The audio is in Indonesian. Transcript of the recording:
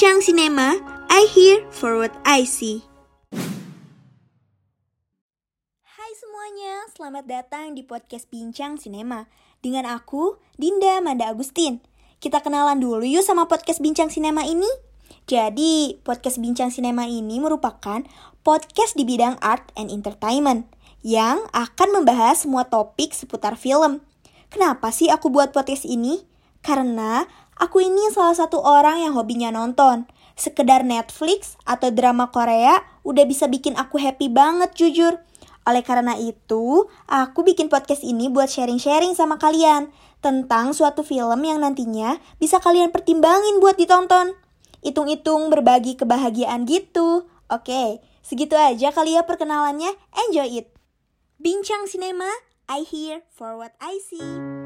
Bincang Sinema, I hear for what I see. Hai semuanya, selamat datang di podcast Bincang Sinema. Dengan aku, Dinda Manda Agustin. Kita kenalan dulu yuk sama podcast Bincang Sinema ini. Jadi, podcast Bincang Sinema ini merupakan podcast di bidang art and entertainment yang akan membahas semua topik seputar film. Kenapa sih aku buat podcast ini? Karena aku ini salah satu orang yang hobinya nonton. Sekedar Netflix atau drama Korea udah bisa bikin aku happy banget jujur. Oleh karena itu, aku bikin podcast ini buat sharing-sharing sama kalian tentang suatu film yang nantinya bisa kalian pertimbangin buat ditonton. Hitung-hitung berbagi kebahagiaan gitu. Oke, segitu aja kali ya perkenalannya. Enjoy it! Bincang Sinema, I hear for what I see.